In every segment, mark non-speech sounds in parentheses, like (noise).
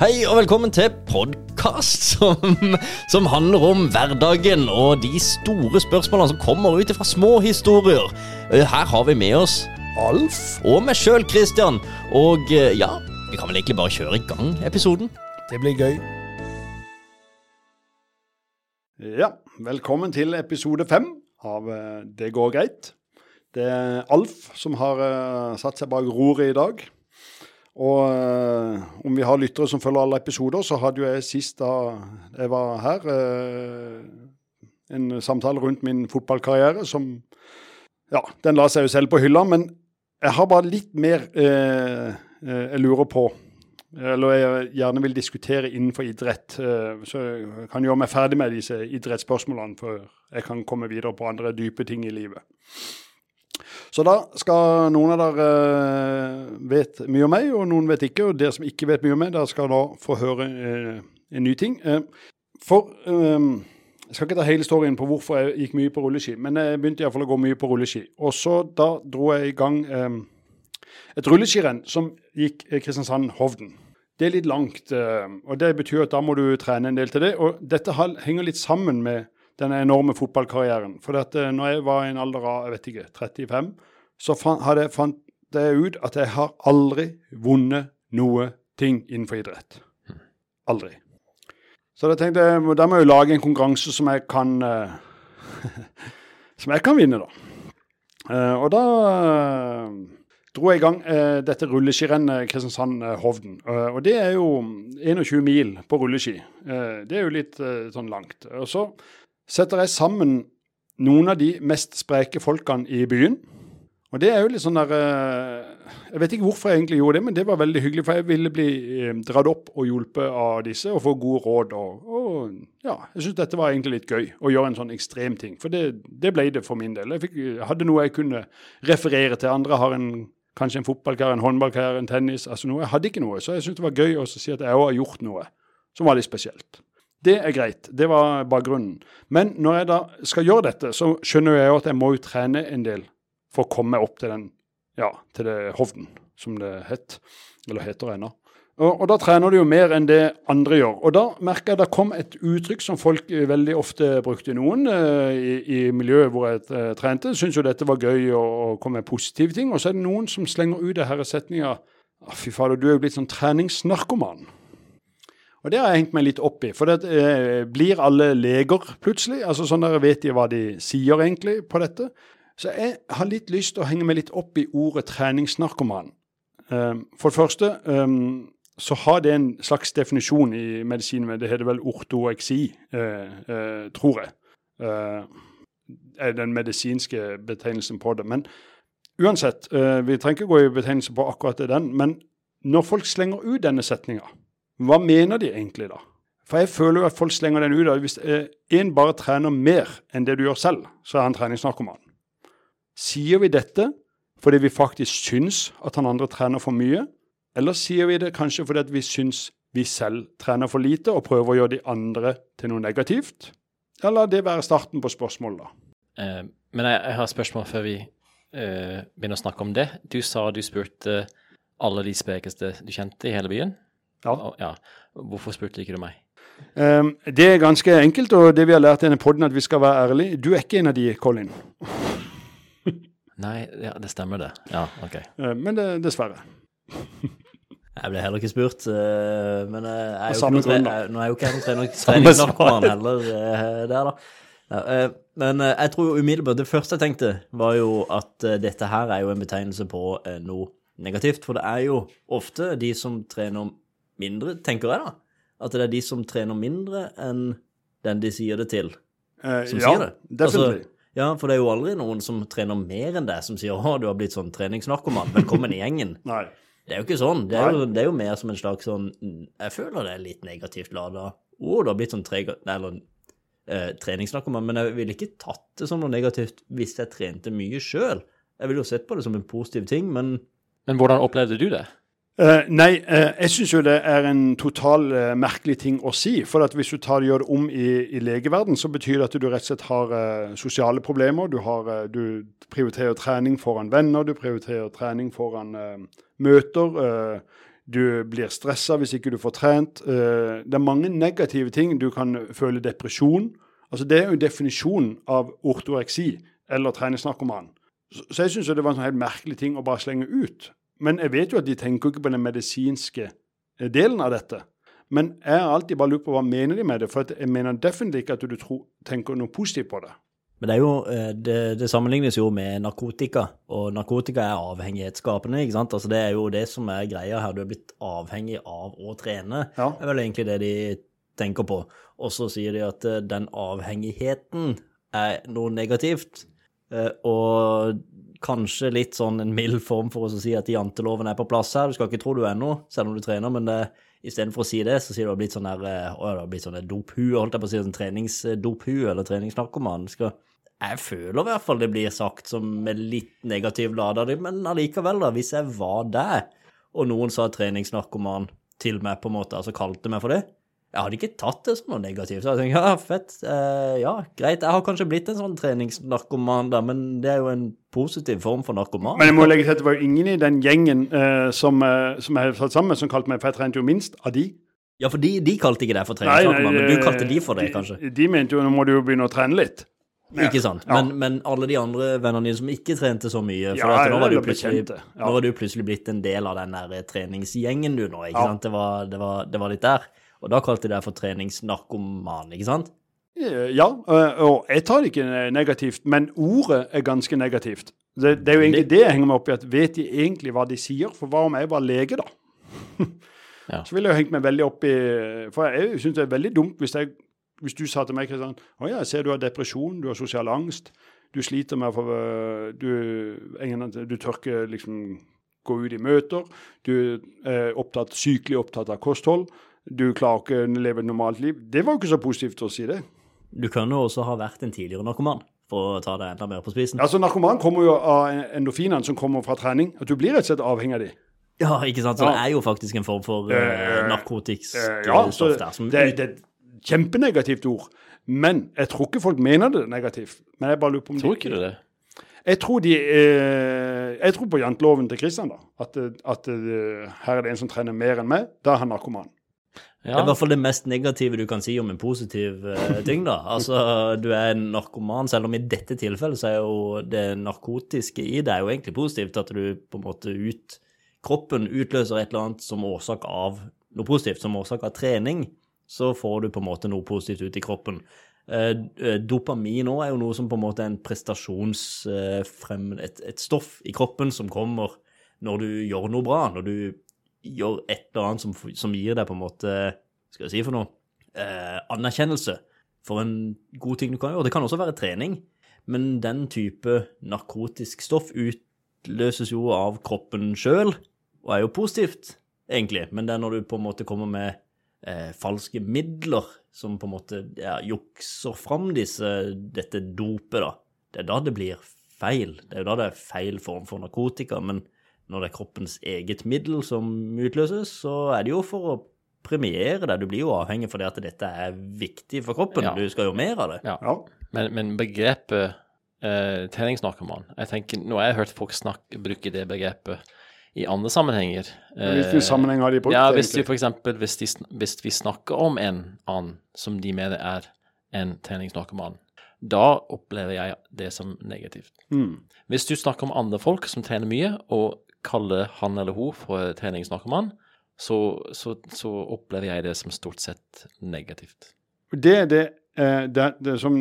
Hei og velkommen til podkast som, som handler om hverdagen og de store spørsmålene som kommer ut fra små historier. Eh, Her har vi med oss Alf og meg sjøl, Christian. Og eh, ja, vi kan vel egentlig bare kjøre i gang episoden. Det blir gøy. Ja, velkommen til episode fem av eh, Det går greit. Det er Alf som har satt seg bak roret i dag. Og eh, om vi har lyttere som følger alle episoder, så hadde jo jeg sist da jeg var her, eh, en samtale rundt min fotballkarriere som Ja, den la seg jo selv på hylla, men jeg har bare litt mer eh, jeg lurer på eller jeg gjerne vil diskutere innenfor idrett. Så jeg kan gjøre meg ferdig med disse idrettsspørsmålene før jeg kan komme videre på andre dype ting i livet. Så da skal noen av dere eh, vet mye om meg, og noen vet ikke. Og dere som ikke vet mye om meg, dere skal da få høre eh, en ny ting. Eh, For jeg skal ikke ta hele storyen på hvorfor jeg gikk mye på rulleski, men jeg begynte iallfall å gå mye på rulleski. Og så da dro jeg i gang et rulleskirenn som gikk Kristiansand-Hovden. Det er litt langt, og det betyr at da må du trene en del til det. Og dette henger litt sammen med den enorme fotballkarrieren. For at eh, når jeg var i en alder av jeg vet ikke, 35, så hadde jeg fant jeg ut at jeg har aldri vunnet noe ting innenfor idrett. Aldri. Så da tenkte jeg da må jeg jo lage en konkurranse som jeg kan eh, (laughs) Som jeg kan vinne, da. Eh, og da dro jeg i gang dette rulleskirennet Kristiansand-Hovden. Og det er jo 21 mil på rulleski. Det er jo litt sånn langt. Og så setter jeg sammen noen av de mest spreke folkene i byen. Og det er jo litt sånn der eh, Jeg vet ikke hvorfor jeg egentlig gjorde det, men det var veldig hyggelig. For jeg ville bli eh, dratt opp og hjulpet av disse og få gode råd. Og, og ja, jeg syns dette var egentlig litt gøy å gjøre en sånn ekstrem ting. For det, det ble det for min del. Jeg fikk, hadde noe jeg kunne referere til. Andre har en, kanskje en fotballkarriere, en håndballkarriere, en tennis. altså noe. Jeg hadde ikke noe. Så jeg syntes det var gøy å si at jeg òg har gjort noe som var litt spesielt. Det er greit. Det var bakgrunnen. Men når jeg da skal gjøre dette, så skjønner jeg jo at jeg må jo trene en del for å komme opp til den, ja, til det Hovden, som det het, eller heter ennå. Og, og da trener du jo mer enn det andre gjør. Og da merker jeg det kom et uttrykk som folk eh, veldig ofte brukte. Noen eh, i, i miljøet hvor jeg eh, trente, syntes jo dette var gøy og, og kom med positive ting. Og så er det noen som slenger ut det her setninga ah, Fy fader, du er jo blitt sånn treningsnarkoman. Og det har jeg hengt meg litt opp i. For det eh, blir alle leger plutselig? Altså sånn der Vet de hva de sier egentlig på dette? Så jeg har litt lyst til å henge meg litt opp i ordet treningsnarkoman. Um, for det første um, så har det en slags definisjon i medisinen. Det heter vel ortoeksi, uh, uh, tror jeg. Uh, er den medisinske betegnelsen på det. Men uansett, vi trenger ikke gå i betegnelse på akkurat den. Men når folk slenger ut denne setninga, hva mener de egentlig da? For jeg føler jo at folk slenger den ut. at Hvis en bare trener mer enn det du gjør selv, så er han treningsnarkoman. Sier vi dette fordi vi faktisk syns at han andre trener for mye, eller sier vi det kanskje fordi vi syns vi selv trener for lite og prøver å gjøre de andre til noe negativt? Eller det være starten på spørsmålet, da. Eh, men jeg, jeg har et spørsmål før vi eh, begynner å snakke om det. Du sa du spurte alle de spekeste du kjente i hele byen. Ja. Ja. Hvorfor spurte ikke du meg? Um, det er ganske enkelt, og det vi har lært i denne poden, at vi skal være ærlige. Du er ikke en av de, Colin. Nei, ja, det stemmer det. Ja, OK. Uh, men det, dessverre. Jeg ble heller ikke spurt, eh, men eh, jeg er jo samme ikke grunn, da. jeg- nå er jeg jo ikke jeg noen trener- (laughs) treningsnarkoman heller eh, der, da. Ja, men jeg tror jo umiddelbart Det første jeg tenkte, var jo at dette her er jo en betegnelse på noe negativt. For det er jo ofte de som trener mindre, tenker jeg da. At det er de som trener mindre enn den de sier det til, Uh, som ja, sier det. definitivt. Altså, ja, for det er jo aldri noen som trener mer enn deg, som sier 'Å, du har blitt sånn treningsnarkoman', velkommen i gjengen. (laughs) Nei. Det er jo ikke sånn. Det er jo, det er jo mer som en slags sånn Jeg føler det er litt negativt lada. Å, du har blitt sånn treg... Eller eh, treningsnarkoman. Men jeg ville ikke tatt det som noe negativt hvis jeg trente mye sjøl. Jeg ville jo sett på det som en positiv ting, men Men hvordan opplevde du det? Eh, nei, uh, jeg syns jo det er en total uh, merkelig ting å si. For at hvis du tar, gjør det om i, i legeverden, så betyr det at du rett og slett har sosiale problemer. Du, har, du prioriterer trening foran venner, du prioriterer trening foran møter. Du blir stressa hvis ikke du får trent. Det er mange negative ting. Du kan føle depresjon. Altså Det er jo definisjonen av ortoreksi eller treningsnarkoman. Så jeg syns det var en sånn helt merkelig ting å bare slenge ut. Men jeg vet jo at de tenker ikke på den medisinske eh, delen av dette. Men jeg har alltid bare lurt på hva mener de med det, for jeg mener definitivt ikke at du tror, tenker noe positivt på det. Men det, jo, eh, det, det, sammenlignes jo med narkotika, og narkotika er avhengighetsskapende. ikke sant? Altså Det er jo det som er greia her. Du er blitt avhengig av å trene. Ja. Det er vel egentlig det de tenker på. Og så sier de at eh, den avhengigheten er noe negativt. Og kanskje litt sånn en mild form for å si at janteloven er på plass her. Du skal ikke tro du er noe, selv om du trener, men det, istedenfor å si det, så sier du at det har blitt sånn å, det har blitt sånn dophue, holdt jeg på å si, sånn treningsdophue eller treningsnarkoman. Jeg føler i hvert fall det blir sagt som med litt negativ lada, men allikevel, da, hvis jeg var der, og noen sa treningsnarkoman til meg, på en måte, altså kalte meg for det, jeg hadde ikke tatt det som noe negativt. Så jeg tenkte, ja, fett, eh, ja, greit, jeg har kanskje blitt en sånn treningsnarkoman, da, men det er jo en positiv form for narkoman. Men jeg må legge til at det var jo ingen i den gjengen eh, som, eh, som jeg satt sammen, som kalte meg, for jeg trente jo minst av de. Ja, for de, de kalte ikke deg for treningsnarkoman, men du kalte de for det, kanskje? De, de mente jo nå må du jo begynne å trene litt. Ja. Ikke sant? Men, ja. men, alle de andre vennene dine som ikke trente så mye For ja, nå, var nå var du plutselig blitt en del av den der eh, treningsgjengen du nå, ikke sant? Det var, det, var, det var, litt der. Og da kalte de det for treningsnarkoman, ikke sant? Eh, ja, og jeg tar det ikke negativt, men ordet er ganske negativt. Det, det er jo egentlig det jeg henger meg opp i, at vet de egentlig hva de sier? For hva om jeg var lege, da? ja. Så ville jeg hengt meg veldig opp i For jeg syns det er veldig dumt hvis jeg hvis du sa til meg Kristian, å ja, jeg ser du har depresjon, du har sosial angst, du sliter med å få du, du tør ikke liksom gå ut i møter, du er opptatt, sykelig opptatt av kosthold, du klarer ikke å leve et normalt liv. Det var jo ikke så positivt å si det. Du kan jo også ha vært en tidligere narkoman, for å ta det enda mer på spisen. Altså, Narkoman kommer jo av endorfinene som kommer fra trening. At du blir rett og slett avhengig av dem. Ja, ikke sant. Så ja. det er jo faktisk en form for uh, narkotisk uh, ja, stoff der. Som det, det, kjempenegativt ord. Men jeg tror ikke folk mener det negativt. Men jeg bare lurer på om Tror ikke du det? Jeg tror, de, eh, jeg tror på janteloven til Kristian. da. At, at uh, her er det en som trener mer enn meg. Da er han narkoman. Ja. Det er i hvert fall det mest negative du kan si om en positiv uh, ting. da. Altså, Du er en narkoman, selv om i dette tilfellet så er jo det narkotiske i er jo egentlig positivt. At du på en måte ut Kroppen utløser et eller annet som årsak av noe positivt, som årsak av trening så får du på en måte noe positivt ut i kroppen. Eh, eh, dopamin òg er jo noe som på en måte er en prestasjonsfremmende et, et, stoff i kroppen som kommer når du gjør noe bra, når du gjør et eller annet som, som gir deg på en måte Skal jeg si for noe? Eh, anerkjennelse for en god ting du kan gjøre. Det kan også være trening, men den type narkotisk stoff utløses jo av kroppen sjøl, og er jo positivt, egentlig. Men det er når du på en måte kommer med eh, falske midler som på en måte ja, jukser fram disse, dette dopet, da. Det er da det blir feil. Det er jo da det er feil form for narkotika. Men når det er kroppens eget middel som utløses, så er det jo for å premiere deg. Du blir jo avhengig fordi at dette er viktig for kroppen. Ja. Du skal jo mer av det. Ja. ja. Men, men, begrepet eh, treningsnarkoman jeg tenker, Nå har jeg hørt folk snakke, bruke det begrepet i andre sammenhenger. Hvilken eh, sammenheng har de brukt? Ja, Hvis, de, for eksempel, hvis, de, hvis vi snakker om en annen som de mener er en treningsnarkoman, da opplever jeg det som negativt. Mm. Hvis du snakker om andre folk som trener mye, og kaller han eller hun for treningsnarkoman, så, så, så opplever jeg det som stort sett negativt. Det er det, eh, det, det, som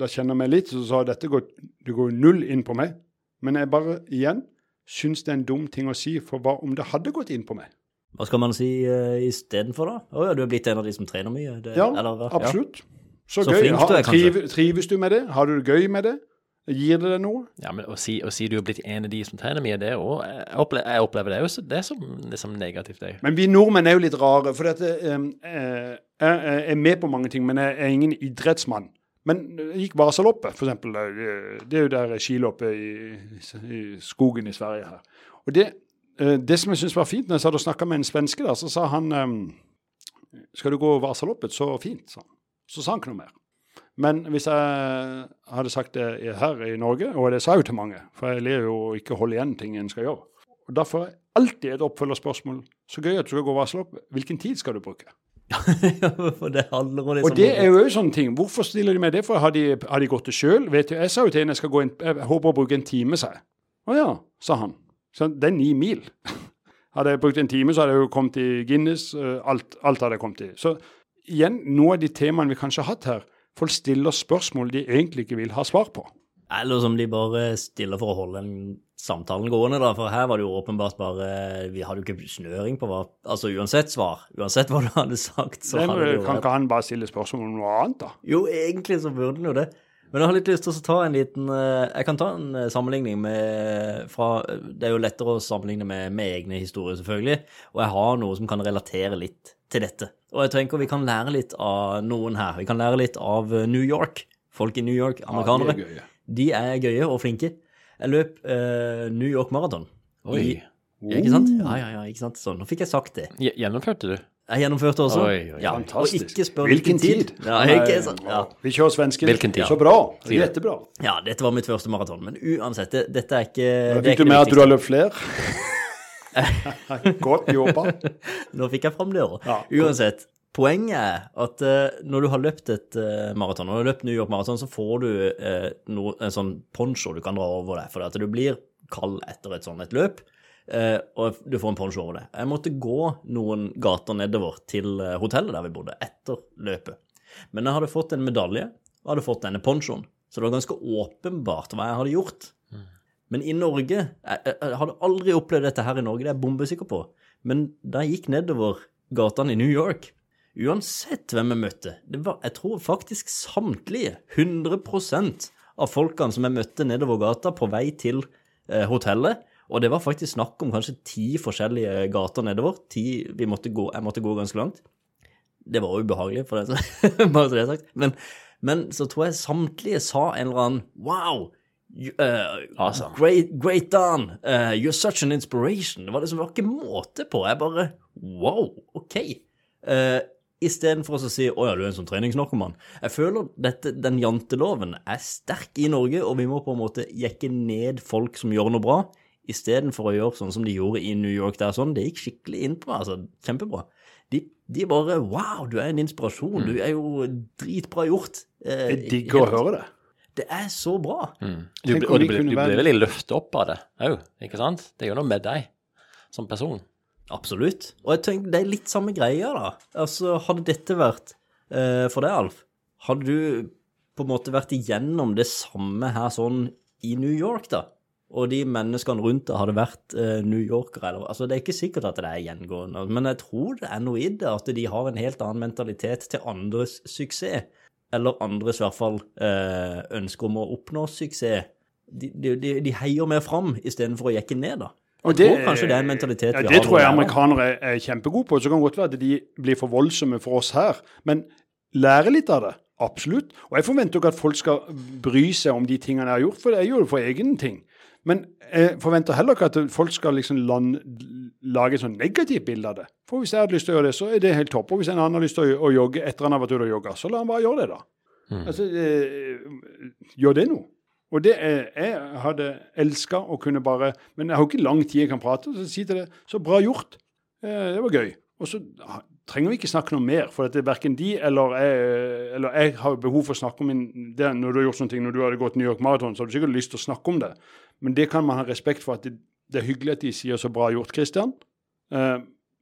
Da kjenner meg litt, så sa dette går, det går null inn på meg. Men jeg bare, igjen, syns det er en dum ting å si, for hva om det hadde gått inn på meg? Hva skal man si uh, istedenfor, da? Å oh, ja, du er blitt en av de som trener mye? Det, ja, eller, absolutt. Ja. Så, Så, gøy. Ha, du er, kanskje. trives du med det? Har du det gøy med det? Gir det deg noe? Ja, men å si, å si, du er blitt en av de som trener mye, det òg jeg, opplever, jeg opplever det jo det som, det som negativt. Det. Men vi nordmenn er jo litt rare. For dette, um, uh, jeg er med på mange ting, men jeg er ingen idrettsmann. Men gikk Vasaloppet, f.eks. Det er jo der skiloppet i, i, skogen i Sverige her. Og det, eh, det som jeg syns var fint, når jeg satt og snakka med en svenske der, så sa han Skal du gå Vasaloppet, så fint, sa han. Så sa han ikke noe mer. Men hvis jeg hadde sagt det her i Norge, og det sa jeg jo til mange, for jeg ler jo ikke holde igjen ting en skal gjøre. Og får jeg alltid et oppfølgerspørsmål. Så gøy at du skal gå og vasle opp. Hvilken tid skal du bruke? (laughs) For det handler om liksom Og det er jo også sånne ting. Hvorfor stiller de meg det? For har de, har de gått det sjøl? Jeg sa jo til en jeg skal gå inn, jeg håper å bruke en time, sa jeg. Å ja, sa han. Så det er ni mil. (laughs) Hadde jeg brukt en time, så hadde jeg jo kommet i Guinness. eh, Alt, alt hadde jeg kommet i. Så igjen, noe av de temaene vi kanskje har hatt her, folk stiller spørsmål de egentlig ikke vil ha svar på. Eller som de bare stiller for å holde en samtalen gående, da. For her var det jo åpenbart bare Vi hadde jo ikke snøring på hva Altså uansett svar, uansett hva du hadde sagt, så Nei, hadde jo kan ikke han bare stille spørsmål om noe annet, da? Jo, egentlig så burde han jo det. Men jeg har litt lyst til å ta en liten eh, Jeg kan ta en eh, sammenligning med fra Det er jo lettere å sammenligne med, med egne historier, selvfølgelig. Og jeg har noe som kan relatere litt til dette. Og jeg tenker vi kan lære litt av noen her. Vi kan lære litt av eh, New York. Folk i New York, amerikanere. de er gøye. De er gøye og flinke. Jeg løp uh, New York Marathon. Oi. I, ja, ikke sant? Ja, ja, ja, ikke sant? Så nå fikk jeg sagt det. Gjennomførte du? Jeg gjennomførte også. Oi, oi, ja, Fantastisk. Og ikke spør Hvilken tid? Ja, ikke sant? Ja. Vi kjører svensken. Hvilken tid? Så bra. Jettebra. ja, dette var mitt første maraton. Men uansett, det, dette er ikke fikk du med at du har løpt flere. (laughs) (laughs) Godt jobba. Nå fikk jeg fram det òg. Ja. Uansett. Poenget er at uh, når du har løpt et uh, maraton, når du har løpt New York Maraton, så får du uh, no, en sånn poncho du kan dra over deg, for at du blir kald etter et sånt et løp. og du får en poncho over det. Jeg måtte gå noen gater nedover til hotellet der vi bodde, etter løpet. Men jeg hadde fått en medalje og hadde fått denne ponchoen, så det var ganske åpenbart hva jeg hadde gjort. Men i Norge jeg, jeg, jeg hadde aldri opplevd dette her i Norge, det er jeg bombesikker på. Men da jeg gikk nedover gatene i New York, uansett hvem jeg møtte det var, Jeg tror faktisk samtlige, 100% av folkene som jeg møtte nedover gata på vei til eh, hotellet, og det var faktisk snakk om kanskje ti forskjellige gater nedover. Ti, måtte gå, jeg måtte gå ganske langt. Det var ubehagelig, for det, (laughs) bare så det er sagt. Men, men så tror jeg samtlige sa en eller annen Wow! You, uh, Awesome. great, great Don! Uh, you're such an inspiration! Det var liksom ikke måte på. Jeg bare Wow! OK. Uh, Istedenfor å si 'Å ja, du er en sånn treningsnarkoman'. Jeg føler dette, den janteloven er sterk i Norge, og vi må på en måte jekke ned folk som gjør noe bra, istedenfor å gjøre sånn som de gjorde i New York. der sånn, Det gikk skikkelig inn på meg. altså, Kjempebra. De, de bare 'Wow, du er en inspirasjon. Du er jo dritbra gjort'. Eh, digger å høre det. Det er så bra. Du, og du, blir- du blir veldig løftet opp av det òg, ikke sant? Det gjør noe med deg som person. Absolutt. Og jeg tenker, det er litt samme greia, da. Altså, hadde dette vært eh, for deg, Alf, hadde du på en måte vært igjennom det samme her sånn i New York, da? Og de menneskene rundt deg hadde vært eh, New Yorkere, eller Altså, det er ikke sikkert at det er gjengående, men jeg tror det er noe i det, at de har en helt annen mentalitet til andres suksess. Eller andres, i hvert fall, eh, ønske om å oppnå suksess. De, de, de, heier mer fram istedenfor å jekke ned, da. Og det, tror kanskje det er en mentalitet ja, vi Det tror jeg amerikanere er kjempegode på. Så kan det godt være at de blir for voldsomme for oss her. Men lære litt av det. Absolutt. Og jeg forventer jo ikke at folk skal bry seg om de tingene jeg har gjort, for jeg gjør det for egen ting. Men jeg forventer heller ikke at folk skal liksom lage et sånn negativt bilde av det. For hvis jeg hadde lyst til å gjøre det, så er det helt topp. Og hvis en annen har lyst til å, jogge etter han har vært ute og jogga, så la han bare gjøre det, da. Altså, eh, gjør det noe. Og det er, jeg hadde elska å kunne bare Men jeg har jo ikke lang tid jeg kan prate, så si til det Så bra gjort. Eh, det var gøy. Og så trenger vi ikke snakke noe mer, for at det er verken de eller jeg, eller jeg har behov for å snakke om min, det, Når du har gjort sånne ting, når du hadde gått New York Marathon, så har du sikkert lyst til å snakke om det. Men det kan man ha respekt for at det, det er hyggelig at de sier 'så bra gjort', Christian. Uh,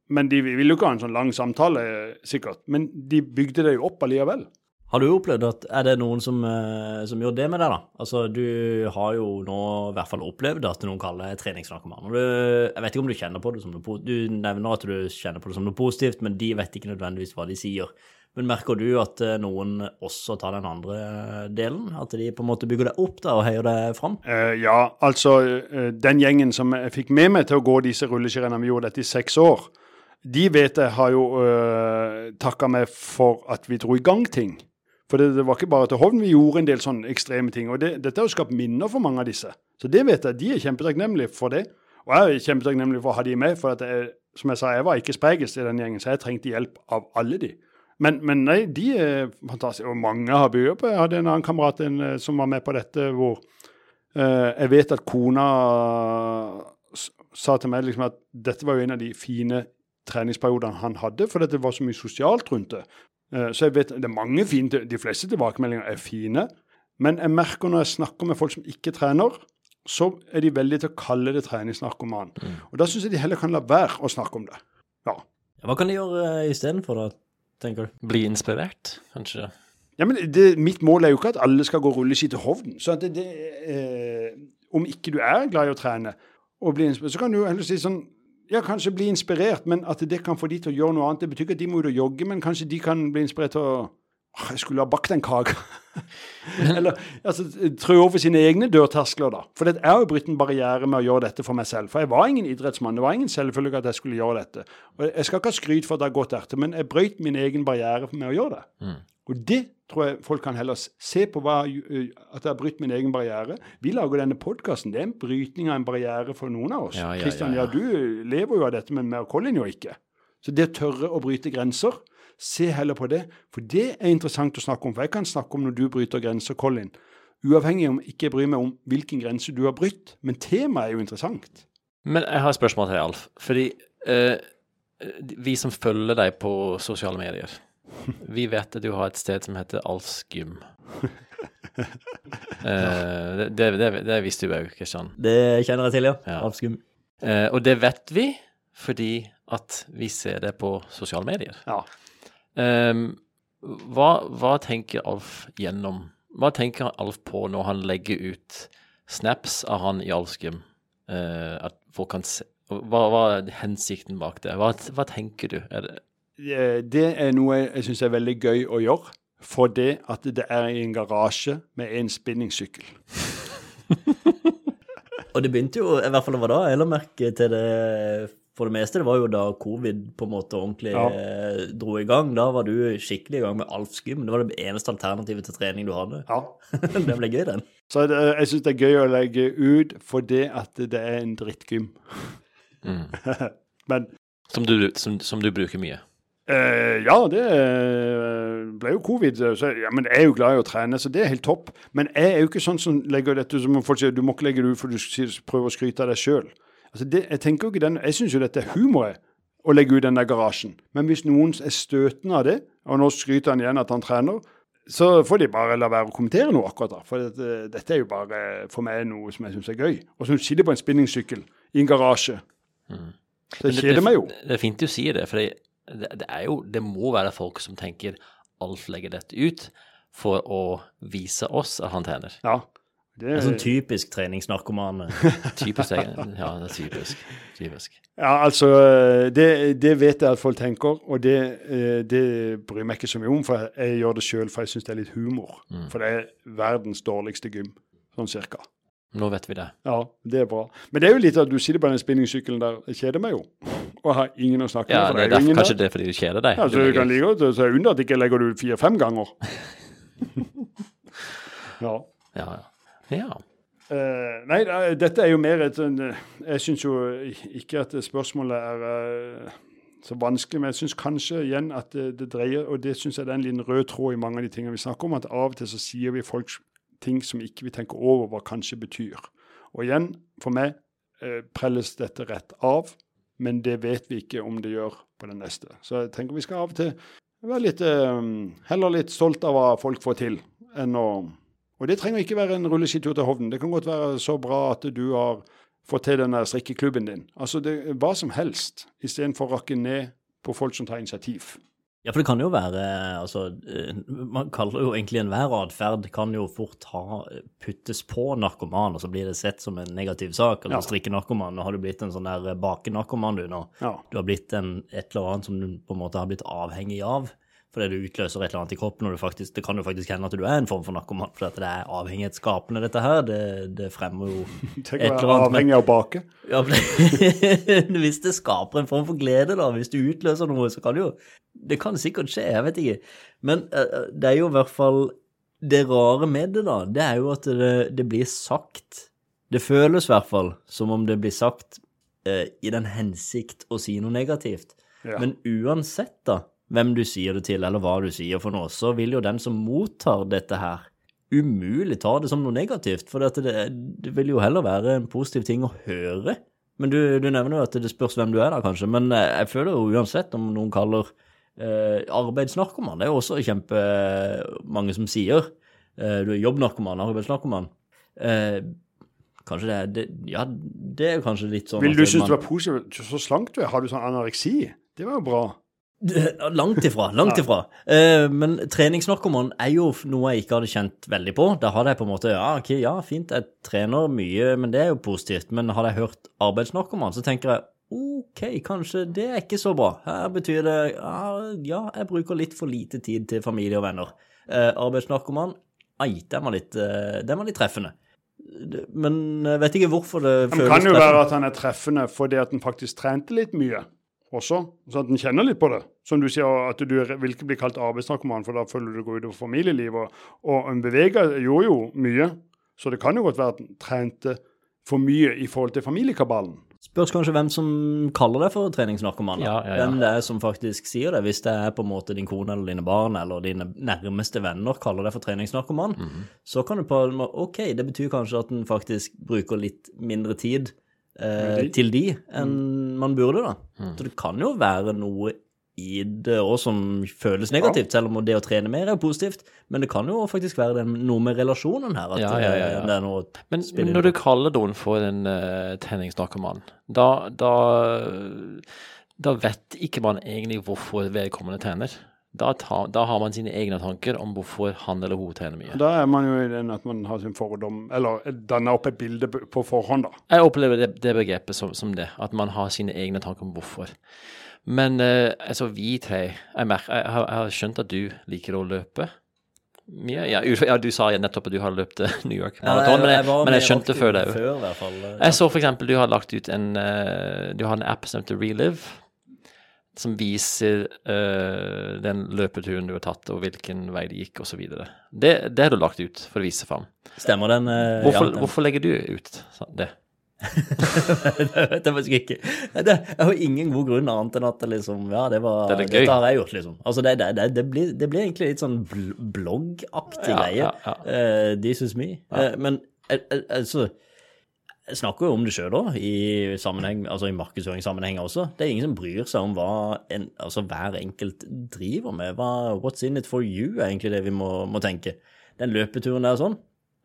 men de vil jo ikke ha en sånn lang samtale, sikkert. Men de bygde det jo opp allikevel. Har du opplevd at Er det noen som, eh, som gjør det med deg, da? Altså, du har jo nå i hvert fall opplevd at noen kaller deg treningsnarkoman. Jeg vet ikke om du kjenner på det som noe Du nevner at du kjenner på det som noe positivt, men de vet ikke nødvendigvis hva de sier. Men merker du at eh, noen også tar den andre delen? At de på en måte bygger deg opp da og heier deg fram? Uh, ja, altså uh, den gjengen som jeg fikk med meg til å gå disse rulleskirenn, vi gjorde dette i seks år, de vet jeg har jo uh, takka meg for at vi dro i gang ting. For det, det var ikke bare til Hovn, vi gjorde en del sånne ekstreme ting. Og det, dette har jo skapt minner for mange av disse. Så det vet jeg, de er kjempetakknemlige for det. Og jeg er kjempetakknemlig for å ha de med, for jeg, som jeg sa, jeg var ikke sprekest i den gjengen, så jeg trengte hjelp av alle de. Men, men nei, de er fantastiske. Og mange har byer på. Jeg hadde en annen kamerat en, eh, som var med på dette, hvor Eh, jeg vet at kona sa til meg liksom at dette var jo en av de fine treningsperiodene han hadde, fordi det var så mye sosialt rundt det. Eh, så jeg vet, det er mange fine, De fleste tilbakemeldinger er fine. Men jeg merker når jeg snakker med folk som ikke trener, så er de veldig til å kalle det treningsnarkoman. Mm. Og da syns jeg de heller kan la være å snakke om det. Ja. Hva kan de gjøre uh, istedenfor, da, tenker du? Bli inspirert, kanskje? Ja, men det, Mitt mål er jo ikke at alle skal gå rulleski til Hovden. Så det, det, eh, om ikke du er glad i å trene, og bli inspirert, så kan du heller si sånn ja, kanskje bli inspirert, men at det kan få de til å gjøre noe annet. Det betyr ikke at de må ut og jogge, men kanskje de kan bli inspirert til å jeg skulle ha bakt en kake. (laughs) Eller altså, trø over sine egne dørterskler, da. For jeg har jo brutt en barriere med å gjøre dette for meg selv. For jeg var ingen idrettsmann. Det var ingen selvfølge at jeg skulle gjøre dette. Og Jeg skal ikke ha skryt for at det har gått etter, men jeg brøyt min egen barriere med å gjøre det. Mm. Og det tror jeg folk kan heller se på hva, at jeg har brutt min egen barriere. Vi lager denne podkasten. Det er en brytning av en barriere for noen av oss. Ja, ja, Kristian, ja, ja, du lever jo av dette, men med Colin jo ikke. Så det å tørre å bryte grenser Se heller på det, for det er interessant å snakke om. For jeg kan snakke om når du bryter grenser, Colin. Uavhengig om ikke jeg bryr meg om hvilken grense du har brutt. Men temaet er jo interessant. Men jeg har et spørsmål til deg, Alf. Fordi eh, vi som følger deg på sosiale medier, (laughs) vi vet at du har et sted som heter Alfs gym. uh, (laughs) det, det, det, det, visste du òg, Kristian? Det kjenner jeg til, ja. ja. Alfs gym. Uh, og det vet vi fordi at vi ser det på sosiale medier. Ja. Um, hva, hva, tenker Alf gjennom Hva tenker Alf på når han legger ut snaps av han i Alfsgym? Uh, at folk kan se hva, hva, er hensikten bak det? Hva, hva tenker du? Er det det er noe jeg syns er veldig gøy å gjøre. For det at det er i en garasje med en spinningsykkel. (laughs) og det begynte jo, i hvert fall det var da, jeg la merke til det for det meste. Det var jo da covid på en måte ordentlig ja. Eh, dro i gang. Da var du skikkelig i gang med Alfs gym. Det var det eneste alternativet til trening du hadde. Ja. (laughs) det ble gøy, den. Så det, jeg syns det er gøy å legge ut for det at det er en drittgym. Mm. (laughs) Men som du, som, som du bruker mye? Uh, ja, det ble jo covid. Så, ja, men jeg er jo glad i å trene, så det er helt topp. Men jeg er jo ikke sånn som legger dette som folk sier, du må ikke legge det ut for du prøver å skryte av deg sjøl. Altså det, jeg tenker ikke den, jeg syns jo dette er humor å legge ut den der garasjen. Men hvis noen er støtende av det, og nå skryter han igjen at han trener, så får de bare la være å kommentere noe akkurat da. For dette, dette er jo bare for meg noe som jeg syns er gøy. Og så sitter på en spinningsykkel i en garasje. Mm. Så det kjeder meg jo. Det er fint du sier det, for det, det, er jo, det må være folk som tenker Alf legger dette ut for å vise oss at han trener. Ja, det er sånn typisk treningsnarkomane. (laughs) typisk, ja, det er typisk. typisk. Ja, altså, det, det, vet jeg at folk tenker, og det, eh, det bryr meg ikke så mye om. For jeg gjør det sjøl, for jeg syns det er litt humor. Mm. For det er verdens dårligste gym, sånn cirka. Nå vet vi det. Ja, det er bra. Men det er jo litt at du sitter på den spinningsykkelen der. Jeg kjeder meg jo. (laughs) Og har ingen å snakke ja, med. Ja, det er kanskje det er fordi du kjeder deg. Ja, så du, kan like å se under at ikke legger du fire-fem ganger. (laughs) ja. Ja, ja. Ja. Uh, nei, dette er jo mer et Jeg syns jo ikke at spørsmålet er uh, så vanskelig, men jeg syns kanskje igjen at det, det dreier Og det syns jeg det er en liten rød tråd i mange av de tingene vi snakker om, at av og til så sier vi folk ting som ikke vi tenker over hva kanskje betyr. Og igjen, for meg uh, prelles dette rett av, men det vet vi ikke om det gjør på den neste. Så jeg tenker vi skal av og til være litt, heller litt stolt av hva folk får til, enn å og det trenger ikke være en rulleskitur til Hovden. Det kan godt være så bra at du har fått til denne strikkeklubben din. Altså det, hva som helst, istedenfor å rakke ned på folk som tar initiativ. Ja, for det kan jo være altså, eh, Man kaller jo egentlig enhver atferd kan jo fort ha, puttes på narkoman, og så blir det sett som en negativ sak. Altså ja. strikkenarkoman. Nå har du blitt en sånn der bakenarkoman, du nå. Ja. Du har blitt en, et eller annet som du på en måte har blitt avhengig av fordi du utløser et eller annet i kroppen, og faktisk, det kan jo faktisk hende at du er en form for narkoman, for det er avhengighetsskapende, dette her. Det, det fremmer jo (laughs) et eller annet Tenk å være Avhengig av å bake? Ja, (laughs) hvis det skaper en form for glede, da, hvis du utløser noe, så kan det jo Det kan sikkert skje, jeg vet ikke. Men uh, det er jo i hvert fall Det rare med det, da, det er jo at det, det blir sagt Det føles i hvert fall som om det blir sagt uh, i den hensikt å si noe negativt. Ja. Men uansett, da hvem du sier det til, eller hva du sier for noe, så vil jo den som mottar dette her, umulig ta det som noe negativt. For det, det, vil jo heller være en positiv ting å høre Men du, du nevner jo at det spørs hvem du er da, kanskje. Men eh, jeg føler jo uansett om noen kaller eh, arbeidsnarkoman, det er jo også kjempemange som sier. Eh, du er jobbnarkoman, arbeidsnarkoman. Eh, kanskje det, er- det Ja, det er jo kanskje litt sånn Vil du synes man- det var positivt? Så slank du er. Har du sånn anoreksi? Det var jo bra. (laughs) Langt ifra, langt ifra. Uh, men treningsnarkoman er jo noe jeg ikke hadde kjent veldig på. Da hadde jeg på en måte ja, ok, ja, fint, jeg trener mye, men det er jo positivt. Men hadde jeg hørt arbeidsnarkoman, så tenker jeg ok, kanskje det er ikke så bra. Her betyr det ja, ja jeg bruker litt for lite tid til familie og venner. Uh, arbeidsnarkoman, ai, den var litt, uh, den var litt treffende. Men jeg vet ikke hvorfor det føles treffende. Det kan jo være at han er treffende fordi at han faktisk trente litt mye også, så at en kjenner litt på det. Som du sier, at du vil ikke bli kalt arbeidsnarkoman, for da føler du det går utover familielivet. Og, en beveger gjorde jo mye, så det kan jo godt være at en trente for mye i forhold til familiekabalen. Spørs kanskje hvem som kaller det for treningsnarkoman. Ja, ja, ja. Hvem det er som faktisk sier det. Hvis det er på en måte din kone eller dine barn eller dine nærmeste venner kaller det for treningsnarkoman, Mhm. så kan du på en måte Ok, det betyr kanskje at en faktisk bruker litt mindre tid eh, til de enn man burde, da. Mhm. Så det kan jo være noe i det òg som føles negativt, selv om det å trene mer er jo positivt. Men det kan jo faktisk være den, noe med relasjonen her. At Ja, ja, ja, ja. eh, det er noe Men men når du kaller noen for en uh, treningsnarkoman, da, da, da vet ikke man egentlig hvorfor vedkommende trener. Da, ta, da har man sine egne tanker om hvorfor han eller hun trener mye. Da er man jo i den at man har sin fordom, eller danner opp et bilde på forhånd, da. Jeg opplever det, det begrepet som, som det, at man har sine egne tanker om hvorfor. Men eh, altså, vi tre jeg, merker, jeg, har, jeg har skjønt at du liker å løpe mye. Ja, ja, du sa nettopp at du har løpt eh, New York Marathon, men, jeg, var men jeg skjønte før det òg. Eh, Jeg så for eksempel du har lagt ut en eh, Du har en app som heter Relive, som viser uh, den løpeturen du har tatt, og hvilken vei det gikk, osv. Det, det har du lagt ut for å vise fram. Stemmer den? Uh, Hvorfor, ja, den- hvorfor legger du ut det? (laughs) det vet jeg faktisk ikke. Det, er jo ingen god grunn annet enn at det liksom Ja, det var Det. Dette har jeg gjort, liksom. Altså, det, det, det, det, blir, det blir egentlig litt sånn bl bloggaktig Ja, greie. ja, ja. Uh, this is me. Eh, men eh, eh, altså snakker jo om det sjøl òg, i altså i markedsføringssammenheng også. Det er ingen som bryr seg om hva en, altså hver enkelt driver med. Hva, what's in it for you, er egentlig det vi må, må tenke. Den løpeturen der sånn,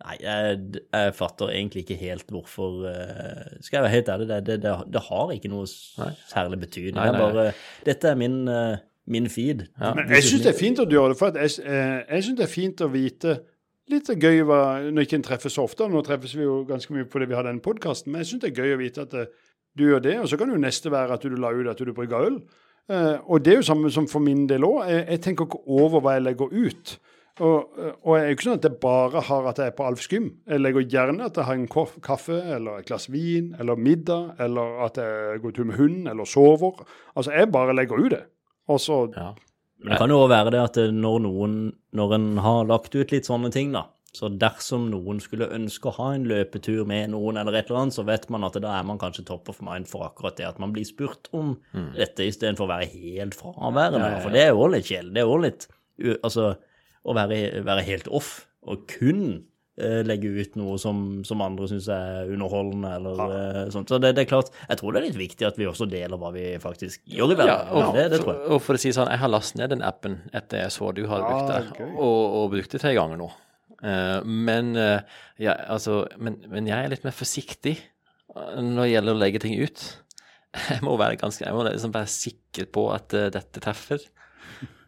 Nei, jeg, jeg fatter egentlig ikke helt hvorfor eh, Skal jeg være helt ærlig, det, det, det, det har ikke noe særlig betydning. Nei, Det er bare Dette er min, eh, min feed. Men jeg syns det er fint at du gjør det, for at jeg, eh, jeg syns det er fint å vite Litt gøy hva, når ikke en treffes så ofte. Nå treffes vi jo ganske mye fordi vi har denne podkasten, men jeg syns det er gøy å vite at eh, du gjør det. Og så kan jo neste være at du la ut at du brygger øl. Eh, og det er jo samme som for min del òg. Jeg, jeg tenker ikke over hva jeg legger ut. Og, og jeg er jo ikke sånn at jeg bare har at jeg er på Alfs gym. Jeg legger gjerne at jeg har en kaffe eller et glass vin eller middag, eller at jeg går tur med hunden eller sover. Altså, jeg bare legger ut det. Og så Ja. Men det kan jo også være det at når noen, når en har lagt ut litt sånne ting, da, så dersom noen skulle ønske å ha en løpetur med noen eller et eller annet, så vet man at da er man kanskje top of mind for akkurat det at man blir spurt om dette istedenfor å være helt fraværende. Ja, ja, ja. For det er jo litt kjedelig. Det er jo litt Altså, å være, være helt off og kun eh, legge ut noe som, som andre syns er underholdende eller ja. sånt. Så det, det er klart, jeg tror det er litt viktig at vi også deler hva vi faktisk gjør i Ja, verden. og, det, det tror jeg. og for å si sånn, jeg har lastet ned den appen etter jeg så du hadde Ja, brukt det, gøy. og, og brukt det tre ganger nå. Eh, men, eh, ja, altså, men, men jeg er litt mer forsiktig eh, når det gjelder å legge ting ut. (laughs) Jeg må være ganske, jeg må liksom være sikker på at eh, dette treffer.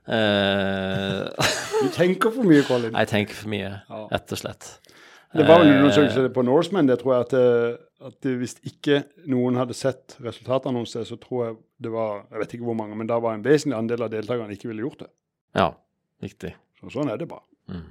Eh, (laughs) Du tenker for mye, Colin. jeg tenker for mye, Ja. rett og slett. Det var vel en Eh, undersøkelse på Norseman, det tror jeg at, eh, at det- hvis ikke noen hadde sett sted, så tror jeg det var Jeg vet ikke hvor mange, men da var en vesentlig andel av deltakerne ikke ville gjort det. Ja, riktig. Så sånn er det bare. Mm.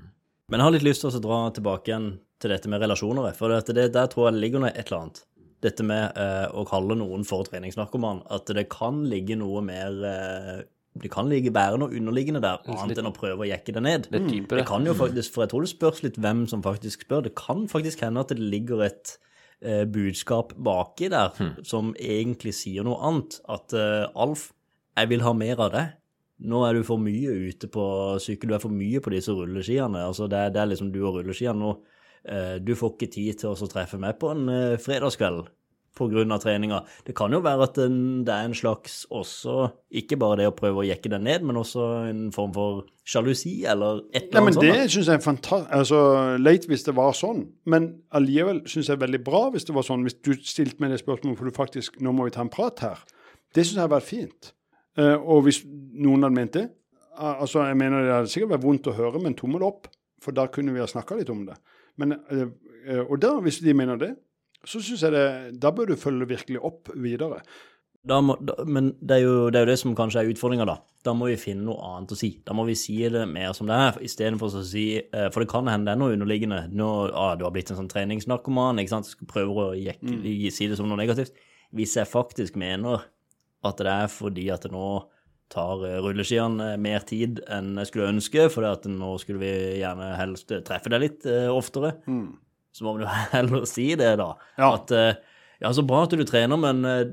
Men jeg har litt lyst til å dra tilbake igjen til dette med relasjoner. For det, det, der tror jeg det ligger noe et eller annet. Dette med eh, å kalle noen for treningsnarkoman. At det kan ligge noe mer eh, Det kan ligge være noe underliggende der, annet enn å prøve å jekke det ned. Det, dypere. Det kan jo faktisk, for jeg tror det spørs litt hvem som faktisk spør. Det kan faktisk hende at det ligger et eh, budskap baki der som egentlig sier noe annet. At eh, Alf, jeg vil ha mer av det. Nå er du for mye ute på sykkel, du er for mye på disse rulleskiene. Altså det, det er liksom du og rulleskiene nå. Eh, du får ikke tid til å treffe meg på en eh, fredagskveld. Pga. treninga. Det kan jo være at den, det er en slags også Ikke bare det å prøve å jekke den ned, men også en form for sjalusi eller et eller annet annet Det sånt. Det syns jeg er fantastisk. Altså, leit hvis det var sånn, men allikevel syns jeg er veldig bra hvis det var sånn. Hvis du stilte meg det spørsmålet for du faktisk nå må vi ta en prat her. Det syns jeg har vært fint. Eh, og hvis noen hadde ment det altså jeg mener Det hadde sikkert vært vondt å høre, men tommel opp, for da kunne vi ha snakka litt om det. Men, eh, eh, og da, hvis de mener det, så syns jeg det Da bør du følge virkelig opp videre. Da må, da, men det er, jo, det er jo det som kanskje er utfordringa, da. Da må vi finne noe annet å si. Da må vi si det mer som det er, istedenfor å si eh, For det kan hende det er noe underliggende. Nå, ah, du har blitt en sånn treningsnarkoman, ikke sant. Skal prøve å jekke, si det som noe negativt. Hvis jeg faktisk mener at det er fordi at det nå tar eh, rulleskiene mer tid enn jeg skulle ønske, fordi at nå skulle vi gjerne helst treffe deg litt oftere. oftere, så må man jo (laughs) heller si det, da. Ja. At eh, ja, så bra at du trener, men eh,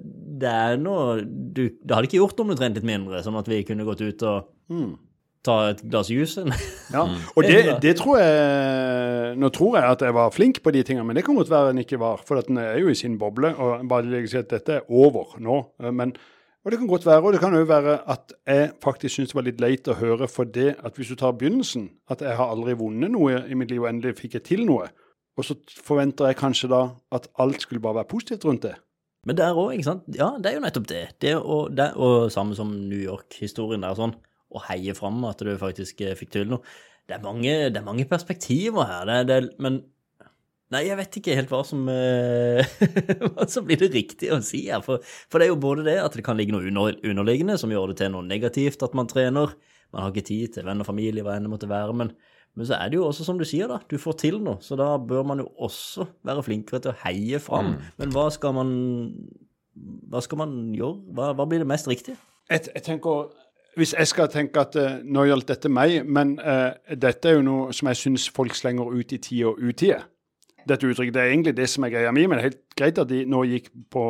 det er noe du, Det hadde ikke gjort om du trente litt mindre, sånn at vi kunne gått ut og ta et glass juice. (laughs) Ja, og det, (laughs) det tror jeg Nå tror jeg at jeg var flink på de tingene, men det kan godt være en ikke var. For at en er jo i sin boble, og bare legge si at dette er over nå. eh, Men, og det kan godt være, og det kan òg være at jeg faktisk syns det var litt leit å høre for det at hvis du tar begynnelsen, at jeg har aldri vunnet noe i mitt liv, og endelig fikk jeg til noe. Og så forventer jeg kanskje da at alt skulle bare være positivt rundt det. Men der òg, ikke sant. Ja, det er jo nettopp det. det og, det, og samme som New York-historien der, sånn. Å heie fram at du faktisk eh, fikk til noe. Det er mange, det er mange perspektiver her, det, det, men Nei, jeg vet ikke helt hva som eh, (laughs) Hva som blir det riktige å si her. For, for det er jo både det at det kan ligge noe under, underliggende som gjør det til noe negativt at man trener. Man har ikke tid til venn og familie, hva enn det måtte være. Men, men så er det jo også som du sier, da. Du får til noe. Så da bør man jo også være flinkere til å heie fram. Men hva skal man Hva skal man gjøre? Hva, hva blir det mest riktige? Jeg, jeg tenker, Hvis jeg skal tenke at uh, nå gjaldt dette meg, men uh, dette er jo noe som jeg syns folk slenger ut i tid og utide. Dette uttrykket, Det er egentlig det som er greia mi, men det er helt greit at de nå gikk på,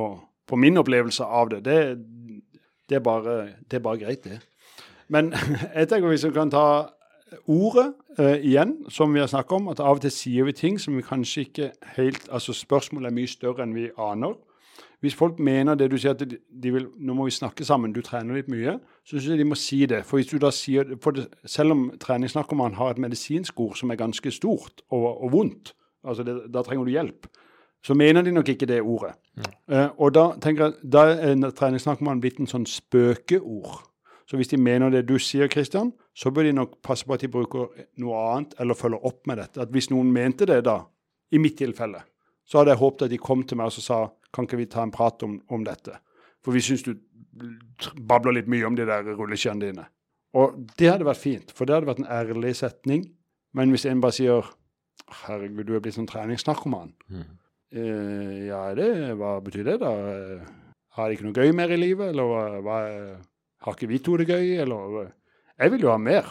på min opplevelse av det. Det, det, er bare, det er bare greit, det. Men (laughs) jeg tenker hvis vi kan ta ordet eh, igjen, som vi har snakket om, at av og til sier vi ting som vi kanskje ikke helt Altså spørsmålet er mye større enn vi aner. Hvis folk mener det du sier at de, vil, nå må vi snakke sammen, du trener litt mye, så syns jeg de må si det. For hvis du da sier, for det, Selv om treningsnarkoman har et medisinsk ord som er ganske stort og, og vondt, altså det, da trenger du hjelp, så mener de nok ikke det ordet. Eh, og da tenker jeg, da er treningsnarkoman blitt en sånn spøkeord. Så hvis de mener det du sier, Kristian, så bør de nok passe på at de bruker noe annet eller følger opp med dette. At Hvis noen mente det, da, i mitt tilfelle, så hadde jeg håpet at de kom til meg og sa kan ikke vi ta en prat om, om dette. For vi syns du babler litt mye om de der rulleskiene dine. Og det hadde vært fint, for det hadde vært en ærlig setning. Men hvis en bare sier herregud, du er blitt sånn treningsnarkoman. Eh, ja, det, hva betyr det, da? Har de ikke noe gøy mer i livet, eller hva, hva har ikke vi to det gøy, eller eh, Jeg vil jo ha mer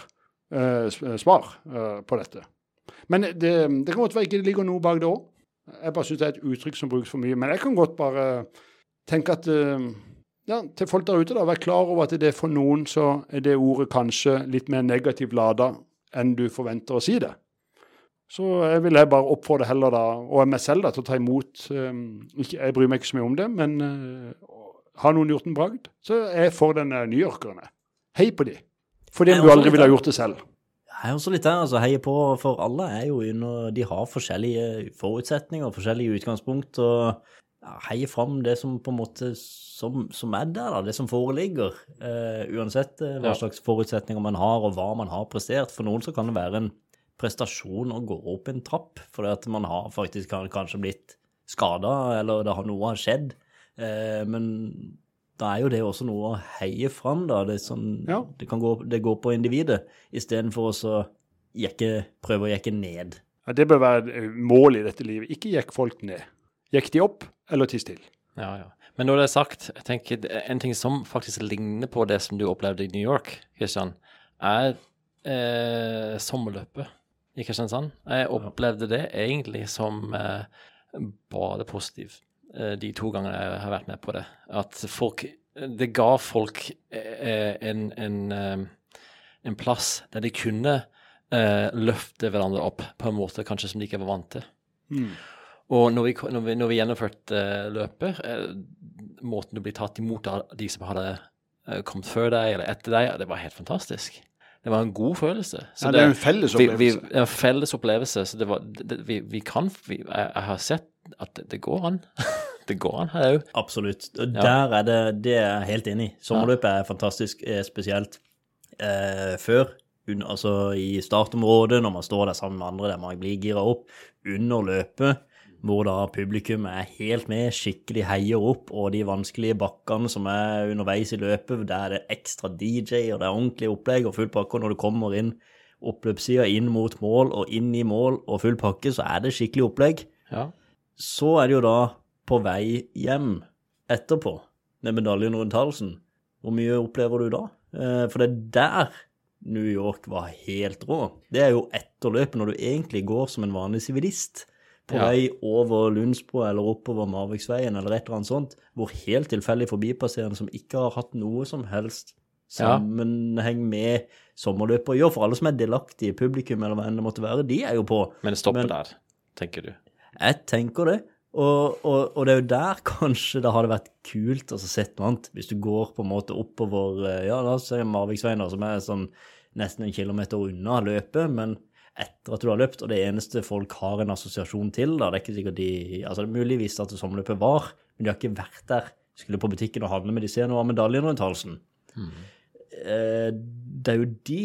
uh, svar uh, på dette. Men det, det kan godt være ikke det ligger noe bak det òg. Jeg bare syns det er et uttrykk som brukes for mye. Men jeg kan godt bare tenke at ja, til folk der ute, da, vær klar over at det er for noen så er det ordet kanskje litt mer negativt lada enn du forventer å si det. Så jeg vil jeg bare oppfordre heller da, og meg selv da, til å ta imot Jeg bryr meg ikke så mye om det, men har noen gjort en bragd, så er jeg for denne newyorkerne. Hei på de. Fordi Jeg er du aldri ville ha gjort det selv. Jeg er også litt der, altså. Heie på for alle er jo under De har forskjellige forutsetninger, forskjellige utgangspunkt, og ja, heie fram det som på en måte som, som er der, da. Det som foreligger. Uh, uansett uh, hva Ja. slags forutsetninger man har, og hva man har prestert. For noen så kan det være en prestasjon å gå opp en trapp, fordi at man har faktisk kan- kanskje blitt skada, eller det har noe har skjedd. Eh, men da er jo det også noe å heie fram, da. Det, sånn, Ja. det, kan gå, det går på individet, istedenfor å så jekke, prøve å jekke ned. Ja, det bør være målet mål i dette livet. Ikke jekk folk ned. Jekk de opp, eller tiss til. Ja, ja. Men når det er sagt, jeg tenker er en ting som faktisk ligner på det som du opplevde i New York, Kristian, er eh, sommerløpet i Kristiansand. Jeg opplevde det egentlig som eh, bare positivt eh, de to gangene jeg har vært med på det. At folk Det ga folk eh, en, en, eh, en plass der de kunne eh, løfte hverandre opp på en måte kanskje som de ikke var vant til. Og når vi, når vi, når vi gjennomførte løpet, måten du blir tatt imot av de som hadde kommet før deg eller etter deg, det var helt fantastisk. Det var en god følelse. Så ja, det, er en felles opplevelse. Vi, vi, en felles opplevelse. Så det var, det, vi, vi, kan jeg, jeg, har sett at det, det går an. (laughs) det går an her òg. Absolutt. Og der er det Det er jeg helt enig i. Sommerløpet er fantastisk, spesielt eh, før. Un, altså i startområdet, når man står der sammen med andre der man blir gira opp. Under løpet hvor da publikum er helt med, skikkelig heier opp, og de vanskelige bakkene som er underveis i løpet, der er det ekstra DJ, og det er ordentlig opplegg og full pakke. Og når du kommer inn oppløpssida inn mot mål og inn i mål og full pakke, så er det skikkelig opplegg. Ja. Så er det jo da på vei hjem etterpå, med medaljen rundt halsen. Hvor mye opplever du da? Eh, for det er der New York var helt rå. Det er jo etter løpet, når du egentlig går som en vanlig sivilist på ja. vei over Lundsbro eller oppover Marviksveien eller et eller annet sånt, hvor helt tilfeldig forbipasserende som ikke har hatt noe som helst sammenheng med sommerløpet å gjøre, for alle som er delaktige i publikum eller hva enn det måtte være, de er jo på. Men det stopper Men, der, tenker du? Jeg tenker det. Og, og, og, det er jo der (laughs) kanskje det hadde vært kult å sett noe annet. Hvis du går på en måte oppover eh, ja, la oss si Marviksveien, som er sånn nesten en kilometer unna løpet, men etter at du har løpt, og det eneste folk har en assosiasjon til, da, det er ikke sikkert de altså Det er muligvis at det sommerløpet var, men de har ikke vært der. Skulle på butikken og handle med de ser noe av medaljen rundt halsen. Mm. det er jo de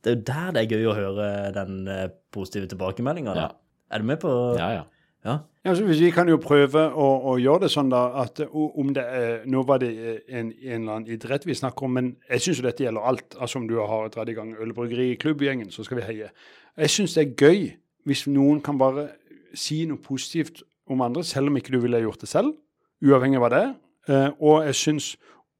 Det er jo der det er gøy å høre den eh, positive tilbakemeldinga. Ja. Er du med på Ja, ja. Ja? Ja, vi kan jo prøve å, å, gjøre det sånn da, at om det er, Nå var det en, en eller annen idrett vi snakker om, men jeg syns dette gjelder alt. Altså Om du har dratt i gang ølbryggeri i klubbgjengen, så skal vi heie. Jeg syns det er gøy hvis noen kan bare si noe positivt om andre, selv om ikke du ville gjort det selv, uavhengig av hva det er. Eh, og jeg syns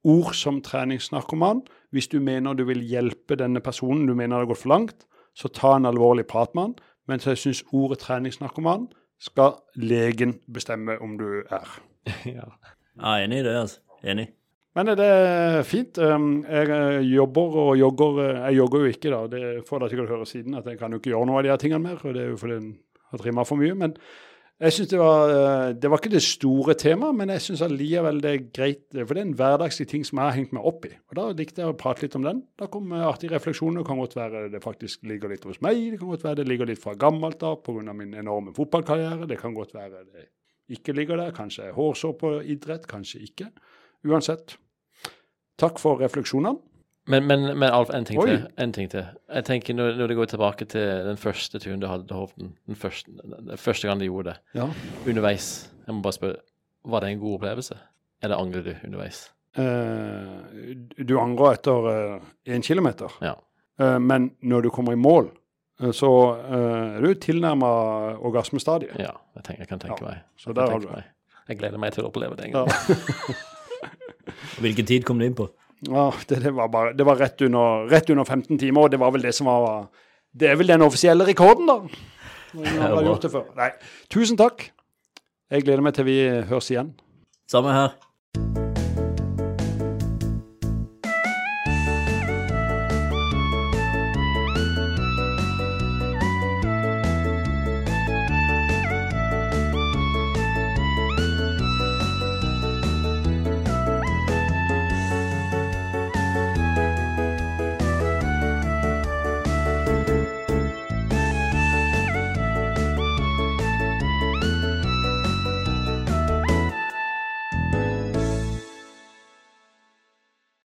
ord som treningsnarkoman, hvis du mener du vil hjelpe denne personen, du mener det har gått for langt, så ta en alvorlig prat med han. Mens jeg syns ordet treningsnarkoman skal legen bestemme om du er. (laughs) ja. ja, enig i det. altså. Enig. Men det er fint. Um, jeg eh, jobber og jogger. Eh, jeg jogger jo ikke, da. Det får dere sikkert høre siden, at jeg kan jo ikke gjøre noe av de her tingene mer. og Det er jo fordi en har trimma for mye. Men jeg synes det var eh, Det var ikke det store temaet, men jeg syns allikevel det er greit. For det er en hverdagslig ting som jeg har hengt meg opp i. Og da likte jeg å prate litt om den. Da kom artige refleksjoner. Det kan godt være det faktisk ligger litt hos meg. Det kan godt være det ligger litt fra gammelt av pga. min enorme fotballkarriere. Det kan godt være det ikke ligger der. Kanskje hårsår på idrett, kanskje ikke. Uansett. Takk for refleksjonene. Men, men, men Alf, en ting, til, en ting til. Jeg tenker når, når det går tilbake til den første turen du hadde til Hovden, den første, den første gang du gjorde det, ja. underveis Jeg må bare spørre, Var det en god opplevelse, eller angrer du underveis? Uh, du angrer etter én uh, kilometer, ja. uh, men når du kommer i mål, så er du tilnærma orgasmestadiet. Ja, jeg, tenker, jeg, kan tenke ja. meg. Så der har du det. Jeg gleder meg til å oppleve det en gang. Ja. (laughs) Hvilken tid kom du inn på? Ja, det, det, var bare, det var rett under, rett under 15 timer, og det var vel det som var Det er vel den offisielle rekorden, da. har gjort det før. Nei. Tusen takk. Jeg gleder meg til vi høres igjen. Samme her.